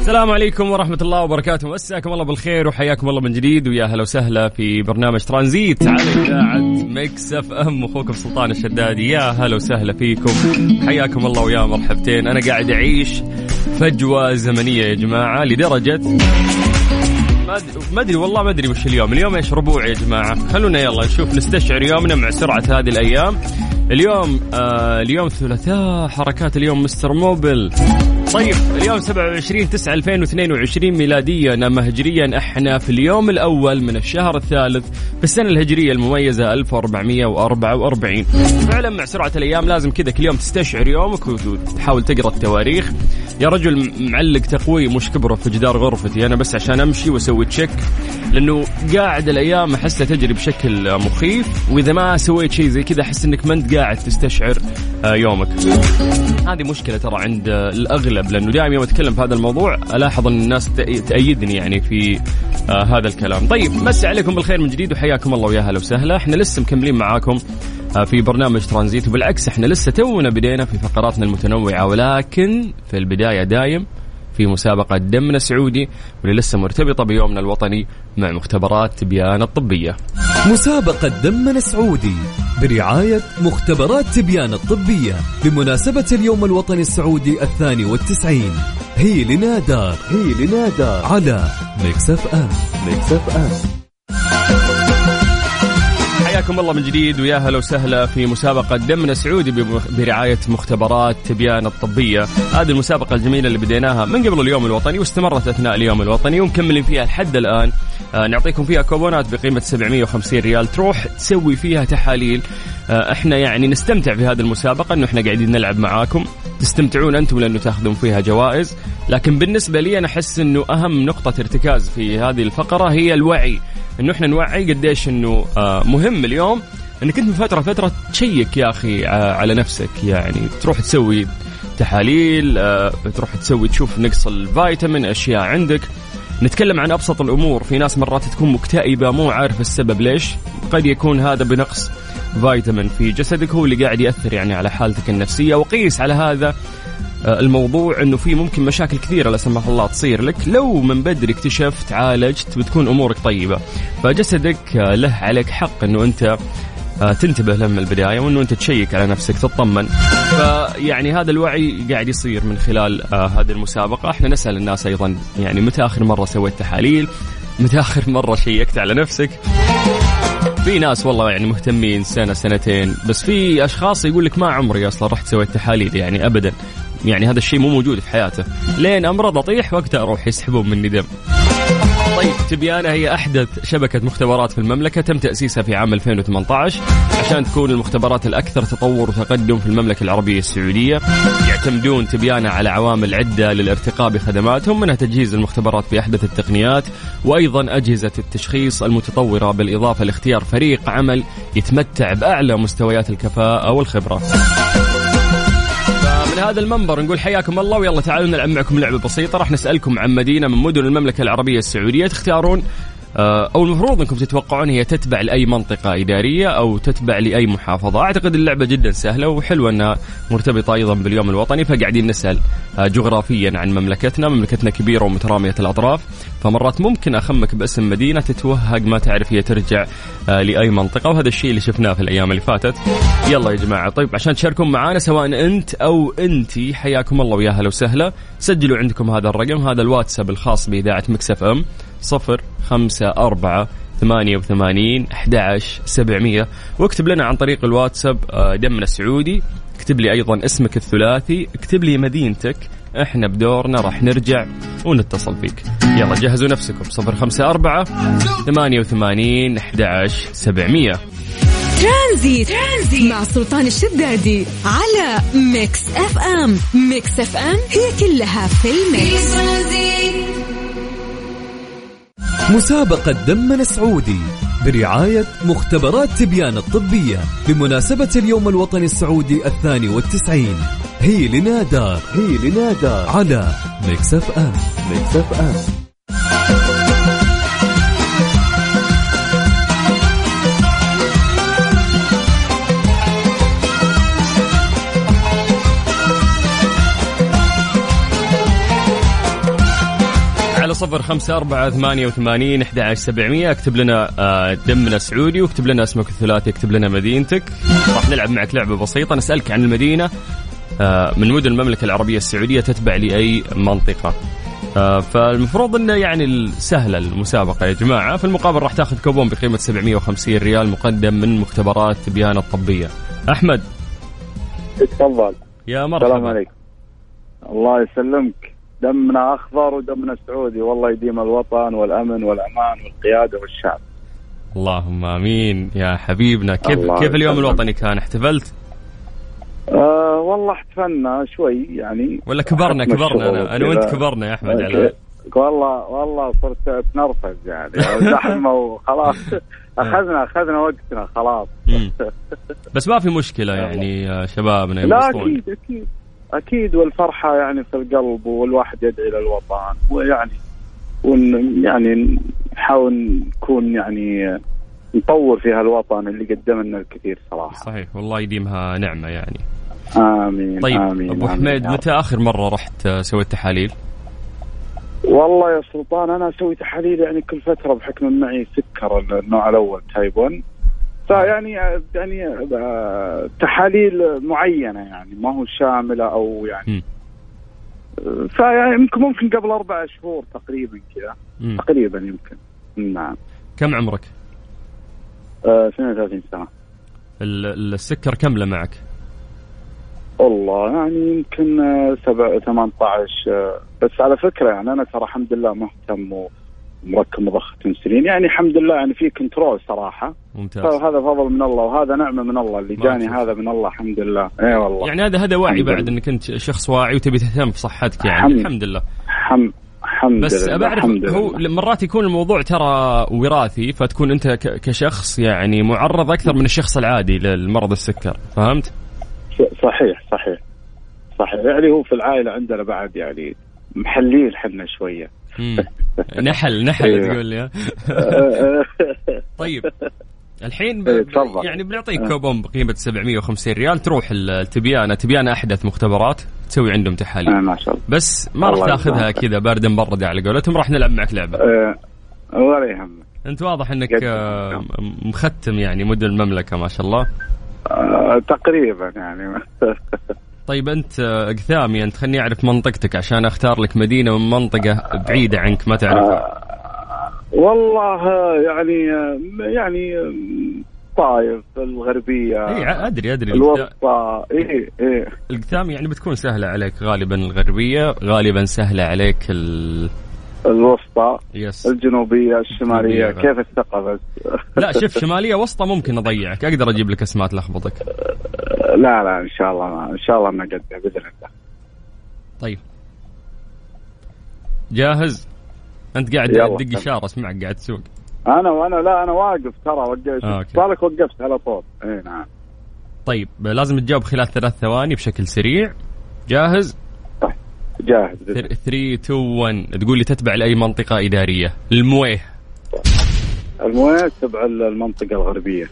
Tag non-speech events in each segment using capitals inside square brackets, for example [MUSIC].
السلام عليكم ورحمة الله وبركاته. مساكم الله بالخير وحياكم الله من جديد ويا هلا وسهلا في برنامج ترانزيت على إذاعة Mix FM. أخوكم سلطان الشدادي يا هلا وسهلا فيكم. حياكم الله ويا مرحبتين. أنا قاعد أعيش فجوة زمنية يا جماعة لدرجة ما ادري والله ما أدري وش اليوم، اليوم إيش؟ ربوع يا جماعة، خلونا يلا نشوف نستشعر يومنا مع سرعة هذه الأيام. اليوم آه اليوم ثلاثاء حركات اليوم مستر موبايل. طيب اليوم 27 9 2022 ميلاديا اما هجريا إحنا في اليوم الأول من الشهر الثالث في السنة الهجرية المميزة 1444 فعلا مع سرعة الأيام لازم كذا كل يوم تستشعر يومك وتحاول تقرأ التواريخ. يا رجل معلق تقويم وش كبره في جدار غرفتي. أنا بس عشان أمشي وأسوي تشيك لأنه قاعد الأيام احسها تجري بشكل مخيف وإذا ما سويت شيء زي كذا أحس إنك ما أنت قاعد تستشعر آه، يومك. هذه مشكلة ترى عند الأغلب لأنه دائما يوم أتكلم في هذا الموضوع ألاحظ أن الناس تأي- تأيدني يعني في آه هذا الكلام. طيب مسي عليكم بالخير من جديد وحياكم الله ويا هلا وسهلا. إحنا لسه مكملين معاكم في برنامج ترانزيت. وبالعكس إحنا لسه تونا بدينا في فقراتنا المتنوعة ولكن في البداية دايم في مسابقة دمنا سعودي واللي لسه مرتبطة بيومنا الوطني مع مختبرات تبيان الطبية مسابقة دمنا سعودي برعاية مختبرات تبيان الطبية بمناسبة اليوم الوطني السعودي الثاني والتسعين. هي لنا دار هي لنا دار على Mix FM. Mix FM. حياكم الله من جديد ويا هلا وسهلا في مسابقة دمنا سعودي برعاية مختبرات تبيان الطبية. هذه المسابقة الجميلة اللي بديناها من قبل اليوم الوطني واستمرت أثناء اليوم الوطني ومكملين فيها لحد الآن. آه نعطيكم فيها كوبونات بقيمة 750 ريال. تروح تسوي فيها تحاليل. آه إحنا يعني نستمتع في هذه المسابقة إنه إحنا قاعدين نلعب معاكم. تستمتعون أنتم لأنه تأخذون فيها جوائز. لكن بالنسبة لي أنا أحس إنه أهم نقطة ارتكاز في هذه الفقرة هي الوعي. إنه إحنا نوعي قديش إنه آه مهم اليوم إنك أنت من فترة فترة تشيك يا أخي آه على نفسك. يعني تروح تسوي تحاليل آه تروح تسوي تشوف نقص الفيتامين أشياء عندك. نتكلم عن أبسط الأمور. في ناس مرات تكون مكتئبة مو عارف السبب ليش. قد يكون هذا بنقص فيتامين في جسدك هو اللي قاعد يأثر يعني على حالتك النفسية. وقيس على هذا الموضوع إنه في ممكن مشاكل كثيرة لا سمح الله تصير لك. لو من بدري اكتشفت عالجت بتكون أمورك طيبة. فجسدك آه، له عليك حق إنه أنت آه، تنتبه له من البداية وإنه أنت تشيك على نفسك تطمن. فيعني هذا الوعي قاعد يصير من خلال آه، هذه المسابقة. إحنا نسأل الناس أيضا يعني متى آخر مرة سويت تحاليل؟ متى آخر مرة شيكت على نفسك؟ في ناس والله يعني مهتمين سنة سنتين. بس في أشخاص يقول لك ما عمري أصلا رحت سويت تحاليل يعني ابدا. يعني هذا الشيء مو موجود في حياته. لين امرض اطيح وقتها أروح يسحبون مني دم. طيب تبيانة هي أحدث شبكة مختبرات في المملكة تم تأسيسها في عام 2018 عشان تكون المختبرات الأكثر تطور وتقدم في المملكة العربية السعودية يعتمدون تبيانة على عوامل عدة للارتقاء بخدماتهم منها تجهيز المختبرات بأحدث التقنيات وأيضا أجهزة التشخيص المتطورة بالإضافة لاختيار فريق عمل يتمتع بأعلى مستويات الكفاءة والخبرة. هذا المنبر نقول حياكم الله ويلا تعالوا نلعب معكم لعبة بسيطة. راح نسألكم عن مدينة من مدن المملكة العربية السعودية تختارون أو المفروض أنكم تتوقعون هي تتبع لأي منطقة إدارية أو تتبع لأي محافظة، أعتقد اللعبة جدا سهلة وحلوة أنها مرتبطة أيضا باليوم الوطني فقاعدين نسأل آه، جغرافيا عن مملكتنا، مملكتنا كبيرة ومترامية الاطراف، فمرات ممكن أخمك باسم مدينة تتوهق ما تعرف هي ترجع آه، لأي منطقة. وهذا الشيء اللي شفناه في الأيام اللي فاتت. يلا يا جماعة. طيب عشان تشاركون معنا سواء أنت أو انتي حياكم الله ويا هلا وسهلا، سجلوا عندكم هذا الرقم هذا الواتساب الخاص بإذاعة مكسف أم. صفر خمسة أربعة ثمانية وثمانين أحد سبعمية. واكتب لنا عن طريق الواتساب آه، دمنا السعودي. اكتب لي أيضا اسمك الثلاثي. اكتب لي مدينتك. إحنا بدورنا راح نرجع ونتصل فيك. يلا جهزوا نفسكم. صفر خمسة أربعة ثمانية وثمانين أحد سبعمية. Transit. Transit مع سلطان الشدادي على Mix FM. Mix FM هي كلها في ال Mix. Transit مسابقة دمنا سعودي برعاية مختبرات تبيان الطبية بمناسبة اليوم الوطني السعودي الثاني والتسعين. هي لنا دار هي لنا دار على Mix FM. Mix صفر خمسة أربعة ثمانية وثمانين أحد عشر سبعمية. اكتب لنا آه، دمنا سعودي واكتب لنا اسمك الثلاثي اكتب لنا مدينتك. راح نلعب معك لعبة بسيطة. نسألك عن المدينة آه، من مدن المملكة العربية السعودية تتبع لأي منطقة. آه، فالمفروض إنه يعني سهلة المسابقة يا جماعة. في المقابل راح تاخذ كوبون بقيمة 750 ريال مقدم من مختبرات تبيان الطبية. أحمد. تفضل. يا السلام مرحبا عليكم. الله يسلمك. دمنا أخضر ودمنا سعودي. والله يديم الوطن والأمن والأمان والقيادة والشعب. اللهم آمين. يا حبيبنا كيف كيف اليوم. الوطني كان؟ احتفلت؟ آه والله احتفلنا شوي يعني ولا كبرنا كبرنا أنا, أنا وأنت. كبرنا يا أحمد. على والله والله صرت أتنرفز يعني. [LAUGHS] زحمة وخلاص. [LAUGHS] اخذنا أخذنا وقتنا خلاص. بس ما في مشكلة [LAUGHS] يعني شبابنا لا. أكيد أكيد. أكيد والفرحة يعني في القلب والواحد يدعي للوطن ويعني وإن يعني نحاول نكون يعني نطور في هالوطن اللي قدم لنا الكثير صراحة صحيح والله يديمها نعمة يعني آمين طيب آمين أبو حميد. متى آخر مرة رحت آه، سويت تحاليل؟ والله يا سلطان أنا أسوي تحاليل يعني كل فترة بحكم معي سكر النوع الأول Type 1 فيعني يعني آه، تحاليل معينة يعني ما هو شاملة أو يعني. آه، فيعني يمكن ممكن قبل أربع شهور تقريبا كذا. تقريبا يمكن نعم كم عمرك؟ آه، 32 سنة ال- السكر كم معك؟ والله يعني يمكن آه، سبع 18 آه، بس على فكرة يعني أنا ترى الحمد لله مهتم ومركب مضخة انسولين يعني الحمد لله يعني في كنترول صراحة. ممتاز. فهذا فضل من الله وهذا نعمة من الله. اللي جاني هذا من الله الحمد لله. اي والله. يعني هذا هذا وعي الحمد بعد. إنك أنت شخص واعي وتبي تهتم بصحتك يعني. الحمد- الحمد لله. حم الحمد بس لله. بعرف هو. مرات يكون الموضوع ترى وراثي فتكون أنت كشخص يعني معرض أكثر من الشخص العادي للمرض السكر. فهمت؟ صحيح صحيح. صحيح. يعني هو في العائلة عندنا بعد يعني محلين حنا شوية. نحل نحل أيوه. تقول لي؟ [LAUGHS] طيب الحين ب... إيه،. يعني بنعطيك آه. كوبون بقيمة 750 ريال تروح التبيانه تبيانه أحدث مختبرات تسوي عندهم تحاليل آه، ما شاء الله بس ما راح الله تاخذها. كذا بارده مبرده على قولتهم راح نلعب معك لعبة آه، ولا يهمك أنت واضح إنك آه، مختم يعني مدن المملكة ما شاء الله آه، تقريبا يعني [LAUGHS] طيب أنت آه، قثامي أنت خليني أعرف منطقتك عشان أختار لك مدينة من منطقة بعيدة عنك ما تعرفها. والله آه، يعني آه، يعني آه، طايف الغربية إي أدري أدري. الوسطى إي إي. القثام يعني بتكون سهلة عليك غالبا الغربية غالبا سهلة عليك ال... الوسطى yes الجنوبية الشمالية. الجنوبية. كيف الثقه بس لا شوف شمالية وسطى ممكن أضيعك. أقدر أجيب لك أسماء تلخبطك. [LAUGHS] لا لا إن شاء الله ما إن شاء الله نقدر بإذن الله. طيب. جاهز؟ أنت قاعد. تدق إشارة اسمعك قاعد تسوق. أنا وأنا لا أنا واقف ترى وقفت. آه،. بالك وقفت على طول. إي نعم. طيب لازم تجاوب خلال ثلاث ثواني بشكل سريع. جاهز؟ جاهز. بإذن 3 2 1 تقول لي تتبع لأي منطقة إدارية. المويه. المويه تبع المنطقة الغربية.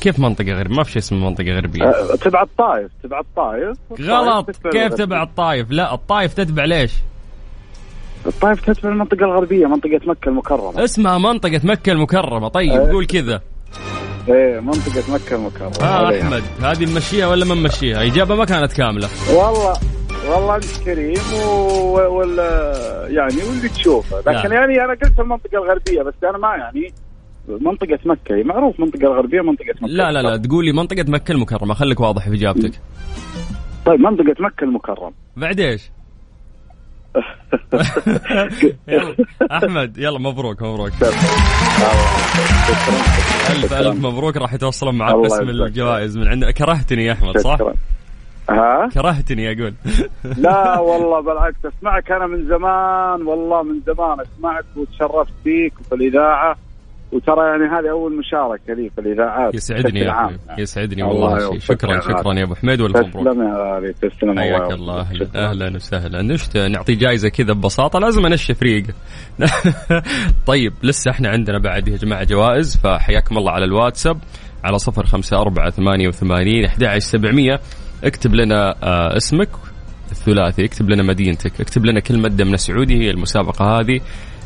كيف منطقة غربية؟ ما في شيء اسمه منطقة غربية. أه، تبع الطائف تبع الطائف. غلط. كيف. تبع الطايف لا الطايف تتبع ليش؟ الطائف تتبع المنطقة الغربية منطقة مكة المكرمة. اسمها منطقة مكة المكرمة. طيب أه. قول كذا. إيه منطقة مكة المكرمة. ها عليها. أحمد هذه نمشيها ولا ما نمشيها إجابة ما كانت كاملة. والله. والله انت كريم و... وال يعني واللي تشوفه. لكن لا. يعني أنا قلت المنطقة الغربية بس أنا ما يعني منطقة مكة هي معروف منطقة الغربية منطقه مكة. لا لا لا تقول لي منطقة مكة المكرمة. خليك واضح في إجابتك. طيب منطقة مكة المكرمة. بعد إيش؟ [LAUGHS] يلا أحمد يلا مبروك مبروك. ألف ألف مبروك راح يتوصلون معك يجزاك. الجوائز من عندنا كرهتني يا أحمد صح؟ ها؟ كرهتني أقول. [LAUGHS] لا والله بالعكس أسمعك أنا من زمان والله من زمان أسمعك وتشرفت فيك وفي الإذاعة. وترى يعني هذه أول مشاركة لي في الإذاعات يسعدني يا. يسعدني الله والله شيء شكرا شكرا غالي. يا أبو حميد والف مبروك تسلم يا غالي تسلم حياك الله. أهلا وسهلا. نشت نعطي جائزه كذا ببساطة لازم أنشف ريقه [LAUGHS] طيب لسه إحنا عندنا بعد يا جماعة جوائز فحياكم الله على الواتساب على صفر خمسة أربعة ثمانية وثمانين أحد سبعمية. اكتب لنا آه اسمك الثلاثي اكتب لنا مدينتك اكتب لنا كلمة دمنا سعودي هي المسابقة هذه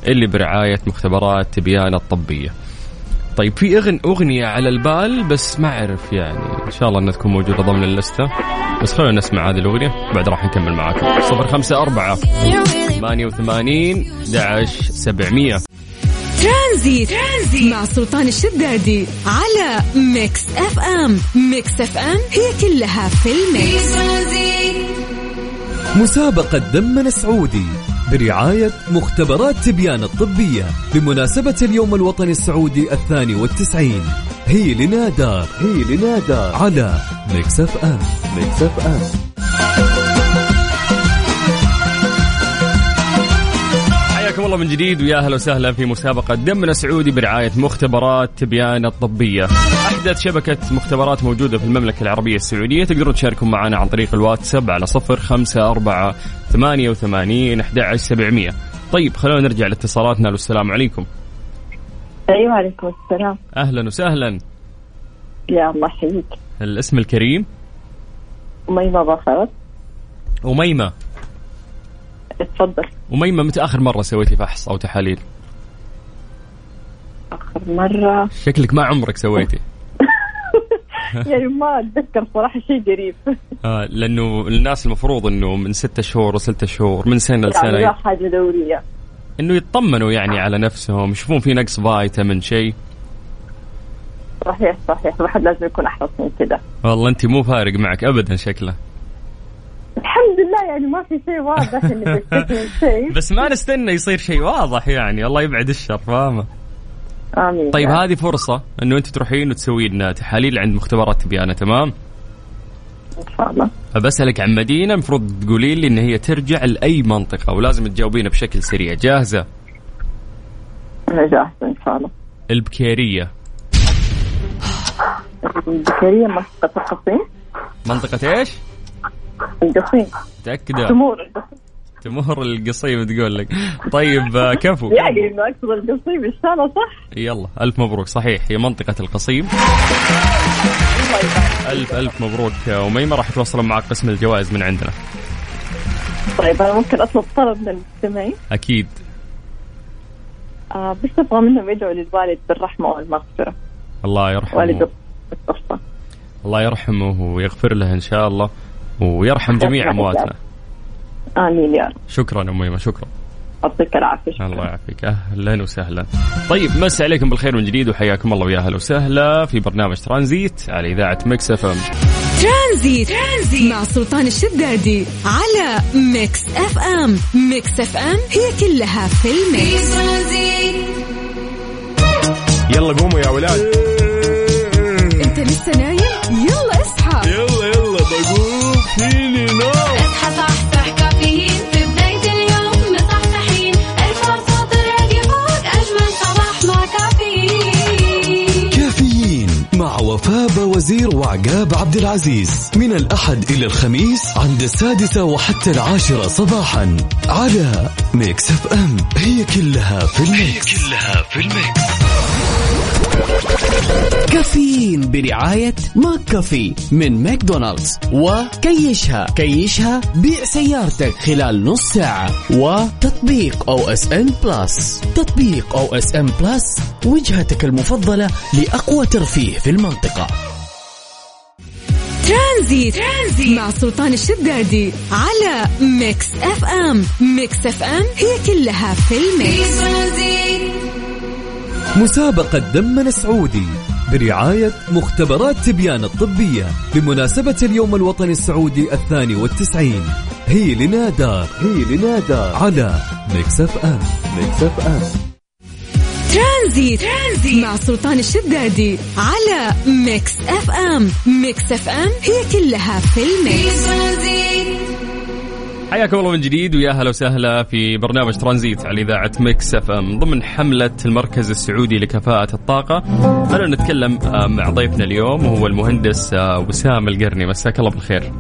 اللي برعاية مختبرات تبيان الطبية. طيب في أغن أغنية على البال بس ما أعرف يعني إن شاء الله أنها تكون موجودة ضمن اللستة. بس خلونا نسمع هذه الأغنية بعد راح نكمل معاكم. صفر خمسة أربعة ثمانية وثمانين أحد سبعمية. Transit. Transit مع سلطان الشدادي على Mix FM. Mix FM هي كلها في ال Mix. مسابقة دمنا السعودي برعاية مختبرات تبيان الطبية بمناسبة اليوم الوطني السعودي الثاني والتسعين. هي لنا دار هي لنا دار على Mix FM Mix FM. الله من جديد ويا أهلا وسهلا في مسابقة دمنا سعودي برعاية مختبرات تبيان الطبية. أحدث شبكة مختبرات موجودة في المملكة العربية السعودية تقدرون تشاركوا معنا عن طريق الواتساب على صفر خمسة أربعة ثمانية وثمانين أحد سبعمية. طيب خلونا نرجع لاتصالاتنا والسلام عليكم. أيوه عليكم السلام أهلا وسهلا. يا الله يحييك الاسم الكريم أميمة ظفرت أميمة. اتفضل أميمة متى آخر مرة سويتي فحص أو تحاليل؟ آخر مرة. شكلك ما عمرك سويتي. [LAUGHS] يعني ما أتذكر صراحة شيء قريب آه لأنه الناس المفروض أنه من ستة شهور وستة شهور من سنة يعني لسنة. لا حاجة دورية. إنه يطمنوا يعني على نفسهم يشوفون في نقص فيتامين شيء. صحيح صحيح. الواحد لازم يكون أحرص من كذا والله أنت مو فارق معك ابدا شكله. الحمد يعني ما في شيء واضح شيء. بس ما نستنى يصير شيء واضح يعني الله يبعد الشر فاهمة؟ آمين. طيب. هذه فرصة إنه أنت تروحين وتسوين تحاليل عند مختبرات تبيانه تمام؟ إن شاء الله. عن مدينة المفروض تقولين لي إن هي ترجع لأي منطقة ولازم تجاوبين بشكل سريع. جاهزة؟ أنا جاهزة إن شاء الله. البكيرية. البكرية منطقة القصيم؟ منطقة إيش؟ القصيم. متأكدة؟ تمور تمر القصيم تقول لك. طيب آه، كفو. يعني إنه أقصد القصيم إن شاء الله صح؟ يلا ألف مبروك. صحيح هي منطقة القصيم. ألف ألف مبروك أميمة. راح يتواصلون معك قسم الجوائز من عندنا. طيب أنا ممكن أطلب طلب من المستمعين أكيد. آه بس أبغى منهم يدعوا للوالد بالرحمة والمغفرة. الله يرحمه. والد الله يرحمه ويغفر له إن شاء الله. ويرحم جميع أمواتنا. آمين يا رب. شكرا أميمة شكرا. يعطيك العافية. شكراً. الله يعافيك. أهلا وسهلا. طيب مسي عليكم بالخير من جديد وحياكم الله ويا أهلا وسهلا في برنامج ترانزيت على إذاعة Mix FM. Transit. Transit مع سلطان الشدادي على Mix FM. Mix FM هي كلها في ترانزيت. يلا قوموا يا ولاد. وعقاب عبد العزيز. من الأحد إلى الخميس عند السادسة وحتى العاشرة صباحا على Mix FM هي كلها في ال Mix هي كلها في ال Mix كافيين برعاية McCafé من ماكدونالدز. وكيشها. كيشها بيع سيارتك خلال نص ساعة. وتطبيق أو إس إن بلس. تطبيق أو إس إن بلس وجهتك المفضلة لأقوى ترفيه في المنطقة. Transit. Transit. مع سلطان الشدادي على Mix FM. Mix FM هي كلها في ال Mix. مسابقة دمنا السعودي برعاية مختبرات تبيان الطبية بمناسبة اليوم الوطني السعودي الثاني والتسعين. هي لنا دار هي لنا دار على Mix FM. Mix FM. ترانزيت, ترانزيت. مع سلطان الشدادي على Mix FM. Mix FM هي كلها في ال mix. حياكم الله من جديد ويا هلا وسهلا في برنامج ترانزيت على إذاعة Mix FM. ضمن حملة المركز السعودي لكفاءة الطاقة خلونا نتكلم مع ضيفنا اليوم وهو المهندس آه، وسام القرني. مساك الله بالخير.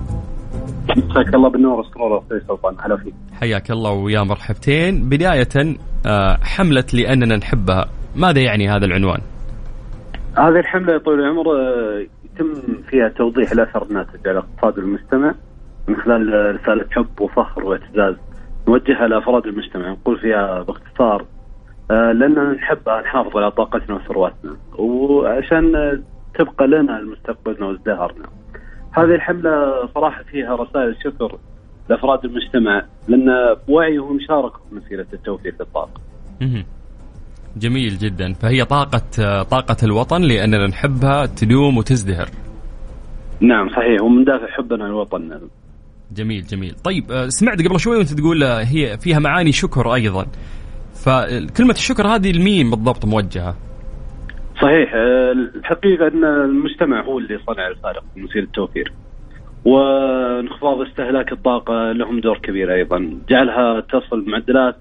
مساك الله بالنور والسرور أخوي سلطان. هلا فيك. حياك الله ويا مرحبتين. بداية آه، حملة لأننا نحبها. ماذا يعني هذا العنوان هذه الحملة يا طويل العمر آه، يتم فيها توضيح الاثر الناتج على اقتصاد المجتمع من خلال رسالة حب وفخر واعتزاز نوجهها لأفراد المجتمع نقول فيها باختصار آه، لأننا نحبها نحافظ على طاقتنا وثرواتنا وعشان تبقى لنا مستقبلنا وازدهارنا. هذه الحملة صراحة فيها رسائل شكر لأفراد المجتمع لأن بوعيهم شاركوا في مسيرة التوفير. مهم. جميل جدا. فهي طاقة طاقة الوطن لأننا نحبها تدوم وتزدهر. نعم صحيح. ومن دافع حبنا لوطننا. جميل جميل. طيب آه، سمعت قبل شوي وأنت تقول آه، هي فيها معاني شكر أيضا. فكلمة الشكر هذه لمين بالضبط موجهة؟ صحيح. آه، الحقيقة أن المجتمع هو اللي صنع الفارق في مسيرة التوفير. وانخفاض استهلاك الطاقة لهم دور كبير أيضا. جعلها تصل بمعدلات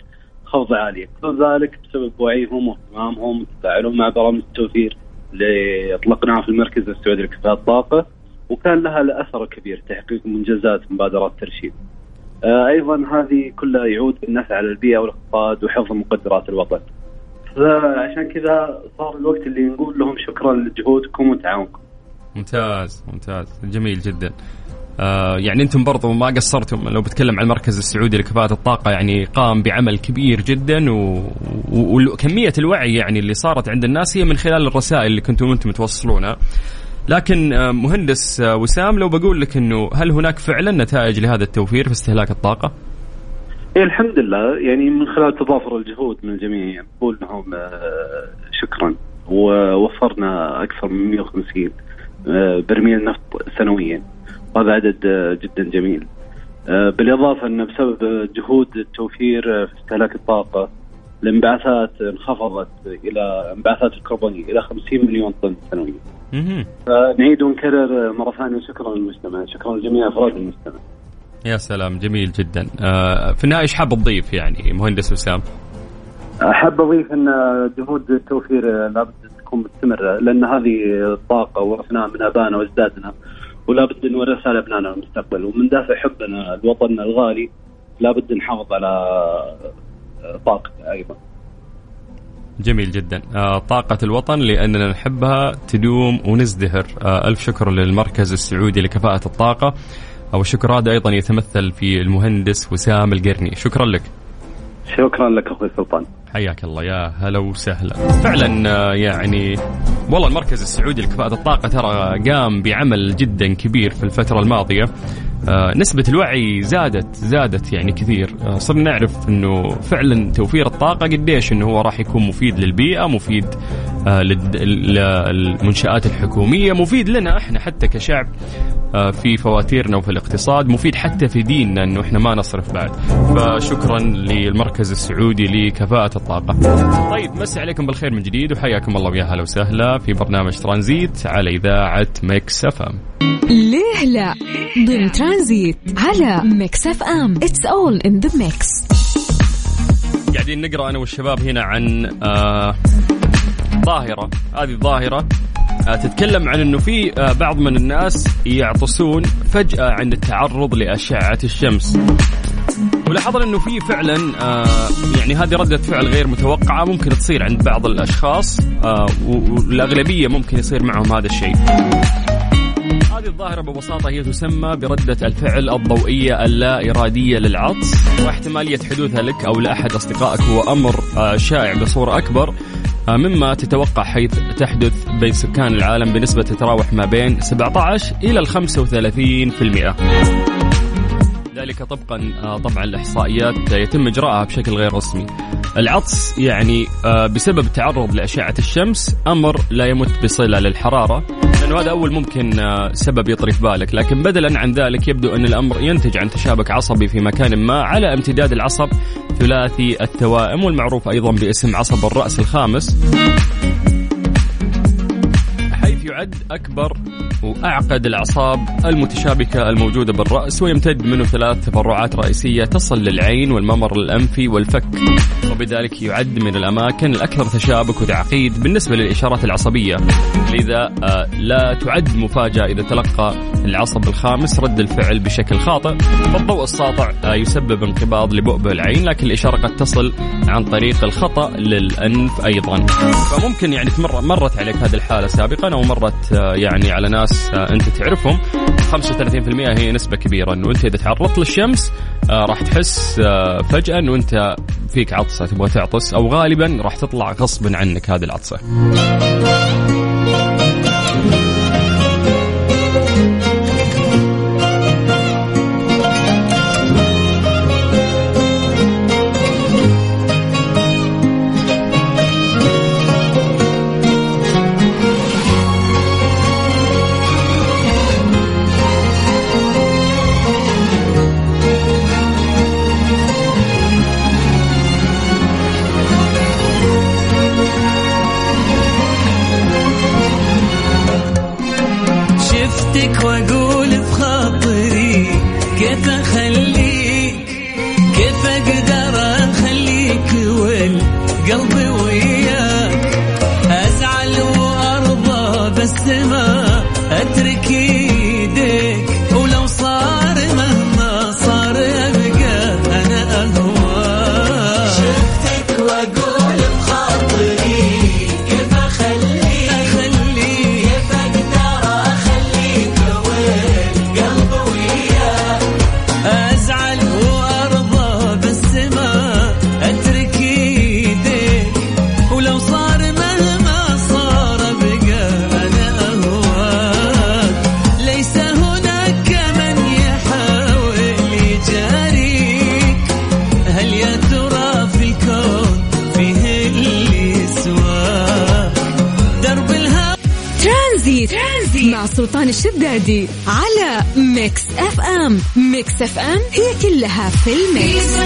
خفض عالية. كل ذلك بسبب وعيهم واهتمامهم وتفاعلهم مع برامج التوفير اللي أطلقناها في المركز السعودي لكفاءة الطاقة وكان لها الأثر الكبير تحقيق منجزات مبادرات ترشيد. آه، أيضا هذه كلها يعود بالنفع على البيئة والاقتصاد وحفظ مقدرات الوطن. فعشان كذا صار الوقت اللي نقول لهم شكرا لجهودكم وتعاونكم. ممتاز ممتاز. جميل جدا. يعني أنتم برضو ما قصرتم لو بتكلم عن المركز السعودي لكفاءة الطاقة يعني قام بعمل كبير جدا وكمية الوعي يعني اللي صارت عند الناس هي من خلال الرسائل اللي كنتم أنتم توصلونها. لكن آه، مهندس آه، وسام لو بقول لك إنه هل هناك فعلا نتائج لهذا التوفير في استهلاك الطاقة؟ إيه الحمد لله. يعني من خلال تضافر الجهود من الجميع نقول لهم آه، شكرا. ووفرنا أكثر من 150 آه، برميل نفط سنويا. وهذا عدد آه، جدا جميل. آه، بالإضافة ان بسبب جهود التوفير آه، في استهلاك الطاقة الانبعاثات انخفضت إلى انبعاثات الكربونية إلى 50 مليون طن سنويا. فنعيد ونكرر مرة ثانية. شكرا للمجتمع شكرا لجميع أفراد المجتمع يا سلام. جميل جدا. آه في النهاية إيش حاب تضيف يعني مهندس وسام؟ أحب أضيف إن جهود التوفير لابد تكون مستمرة لأن هذه الطاقه ورثناها من ابائنا وأجدادنا. ولابد نورثها لابنائنا المستقبل. ومن دافع حبنا لوطننا الغالي لابد نحافظ على طاقته أيضا. جميل جدا. آه طاقة الوطن لأننا نحبها تدوم ونزدهر. آه ألف شكر للمركز السعودي لكفاءة الطاقة. أو الشكر هذا أيضا يتمثل في المهندس وسام القرني. شكرا لك. شكرا لك أخوي سلطان. حياك الله يا هلا وسهلا. فعلا آه، يعني والله المركز السعودي لكفاءة الطاقة ترى قام بعمل جدا كبير في الفترة الماضية. آه، نسبة الوعي زادت زادت يعني كثير. آه، صرنا نعرف إنه فعلا توفير الطاقة قديش إنه هو راح يكون مفيد للبيئة مفيد للمنشآت الحكومية مفيد لنا إحنا حتى كشعب في فواتيرنا وفي الاقتصاد مفيد حتى في ديننا إنه إحنا ما نصرف بعد. فشكرا للمركز السعودي لكفاءة الطاقة. طيب مسي عليكم بالخير من جديد وحياكم الله ويا هلا وسهلا في برنامج ترانزيت على إذاعة Mix FM. ليه لا؟ ضمن ترانزيت على Mix FM. It's all in the mix قاعدين نقرأ أنا والشباب هنا عن آه ظاهرة. هذه الظاهره آه تتكلم عن إنه في آه بعض من الناس يعطسون فجأة عند التعرض لأشعة الشمس. ولاحظنا إنه في فعلا آه يعني هذه ردة فعل غير متوقعة ممكن تصير عند بعض الأشخاص آه والأغلبية ممكن يصير معهم هذا الشيء. هذه الظاهرة ببساطة هي تسمى بردة الفعل الضوئية اللا إرادية للعطس واحتمالية حدوثها لك أو لأحد أصدقائك هو أمر آه، شائع بصورة أكبر آه، مما تتوقع حيث تحدث بين سكان العالم بنسبة تتراوح ما بين 17 إلى ال 35% ذلك طبقا آه، طبعا الإحصائيات يتم إجراءها بشكل غير رسمي. العطس يعني آه، بسبب التعرض لأشعة الشمس أمر لا يمت بصلة للحرارة. لأنه هذا أول ممكن آه، سبب يطري في بالك، لكن بدلا عن ذلك يبدو أن الأمر ينتج عن تشابك عصبي في مكان ما على امتداد العصب ثلاثي التوائم والمعروف أيضا باسم عصب الرأس الخامس. يعد أكبر وأعقد الأعصاب المتشابكة الموجودة بالرأس ويمتد منه ثلاث تفرعات رئيسية تصل للعين والممر الأنفي والفك. وبذلك يعد من الأماكن الأكثر تشابك وتعقيد بالنسبة للإشارات العصبية. لذا آه، لا تعد مفاجأة إذا تلقى العصب الخامس رد الفعل بشكل خاطئ. فالضوء الساطع آه، يسبب انقباض لبؤبؤ العين لكن الإشارة قد تصل عن طريق الخطأ للأنف أيضا. فممكن يعني مرت عليك هذه الحالة سابقا أو مرت آه، يعني على ناس أنت تعرفهم 35% هي نسبة كبيرة أنه أنت إذا تعرضت للشمس راح تحس فجأة أنه أنت فيك عطسة تبغى تعطس أو غالبا راح تطلع غصبا عنك هذه العطسة. الشدادي على Mix FM Mix FM هي كلها في ال mix.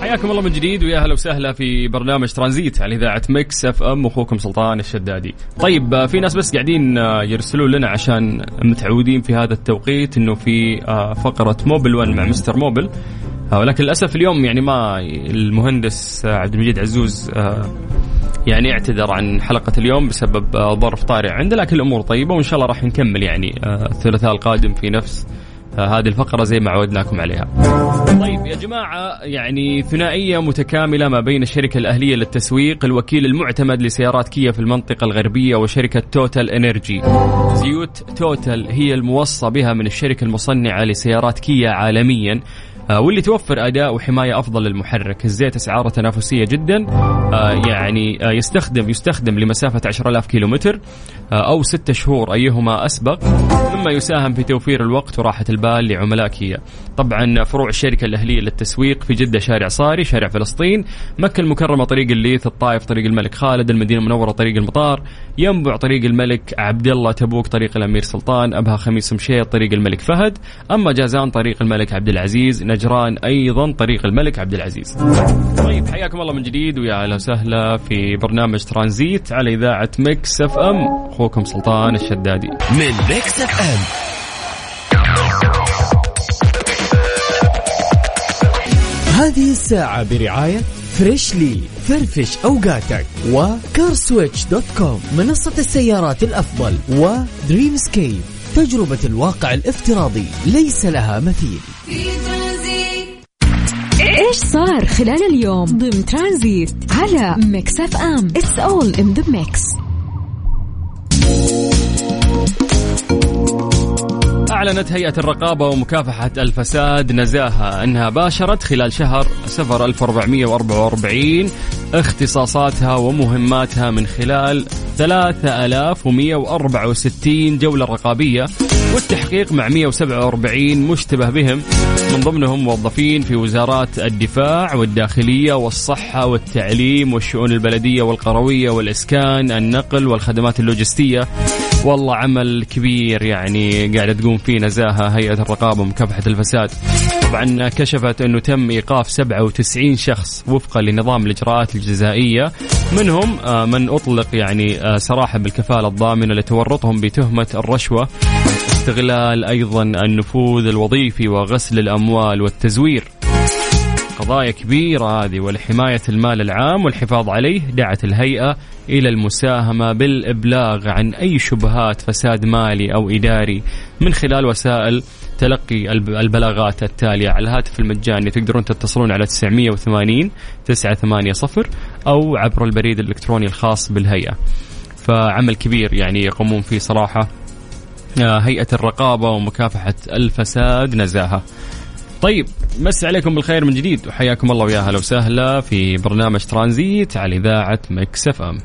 حياكم الله من جديد ويا أهلا وسهلا في برنامج ترانزيت على إذاعة Mix FM أخوكم سلطان الشدادي. طيب في ناس بس قاعدين آه، يرسلون لنا عشان متعودين في هذا التوقيت إنه في آه، فقرة Mobil 1 مع Mister Mobil. آه، ولكن للأسف اليوم يعني ما المهندس عبد المجيد عزوز يعني اعتذر عن حلقة اليوم بسبب آه، ظرف طارئ عنده لكن الأمور طيبة وإن شاء الله راح نكمل يعني آه، الثلاثاء القادم في نفس آه، هذه الفقرة زي ما عودناكم عليها. طيب يا جماعة يعني ثنائية متكاملة ما بين الشركة الأهلية للتسويق الوكيل المعتمد لسيارات كيا في المنطقة الغربية وشركة Total Energy. زيوت توتال هي الموصى بها من الشركة المصنعة لسيارات كيا عالميا. واللي توفر أداء وحماية أفضل للمحرك، الزيت أسعاره تنافسية جدا. آه، يعني آه، يستخدم يستخدم لمسافة 10000 كيلومتر. آه، أو ستة شهور أيهما أسبق مما يساهم في توفير الوقت وراحة البال لعملاء كيا. طبعا فروع الشركة الأهلية للتسويق في جدة شارع صاري، شارع فلسطين، مكة المكرمة طريق الليث، الطائف طريق الملك خالد، المدينة المنورة طريق المطار، ينبع طريق الملك عبد الله تبوك طريق الأمير سلطان، أبها خميس مشيط طريق الملك فهد، أما جازان طريق الملك عبد العزيز، نجران أيضا طريق الملك عبد العزيز. طيب حياكم الله من جديد ويا أهلا وسهلا في برنامج ترانزيت على إذاعة Mix FM أخوكم سلطان الشدادي. من Mix FM هذه الساعة برعاية Freshly فرفش أوقاتك و CarSwitch dot com منصة السيارات الأفضل و Dreamscape تجربة الواقع الافتراضي ليس لها مثيل. إيش صار خلال اليوم؟ ضمن ترانزيت على Mix FM it's all in the mix أعلنت هيئة الرقابة ومكافحة الفساد نزاهة أنها باشرت خلال شهر سفر 1444 اختصاصاتها ومهماتها من خلال 3164 جولة رقابية والتحقيق مع 147 مشتبه بهم. من ضمنهم موظفين في وزارات الدفاع والداخلية والصحة والتعليم والشؤون البلدية والقروية والإسكان النقل والخدمات اللوجستية والله عمل كبير يعني قاعدة تقوم فيه نزاهة هيئة الرقابة ومكافحة الفساد. طبعا كشفت أنه تم إيقاف 97 شخص وفقا لنظام الإجراءات الجزائية. منهم آه، من أطلق يعني آه، سراحة بالكفالة الضامنة لتورطهم بتهمة الرشوة استغلال أيضا النفوذ الوظيفي وغسل الأموال والتزوير. قضايا كبيرة هذه ولحماية المال العام والحفاظ عليه دعت الهيئة إلى المساهمة بالإبلاغ عن أي شبهات فساد مالي أو إداري من خلال وسائل تلقي الب- البلاغات التالية على الهاتف المجاني. تقدرون تتصلون على 980 980 أو عبر البريد الإلكتروني الخاص بالهيئة. فعمل كبير يعني يقومون فيه صراحة آه، هيئة الرقابة ومكافحة الفساد نزاهة. طيب مسي عليكم بالخير من جديد وحياكم الله ويا هلا وسهلا في برنامج ترانزيت على إذاعة Mix FM.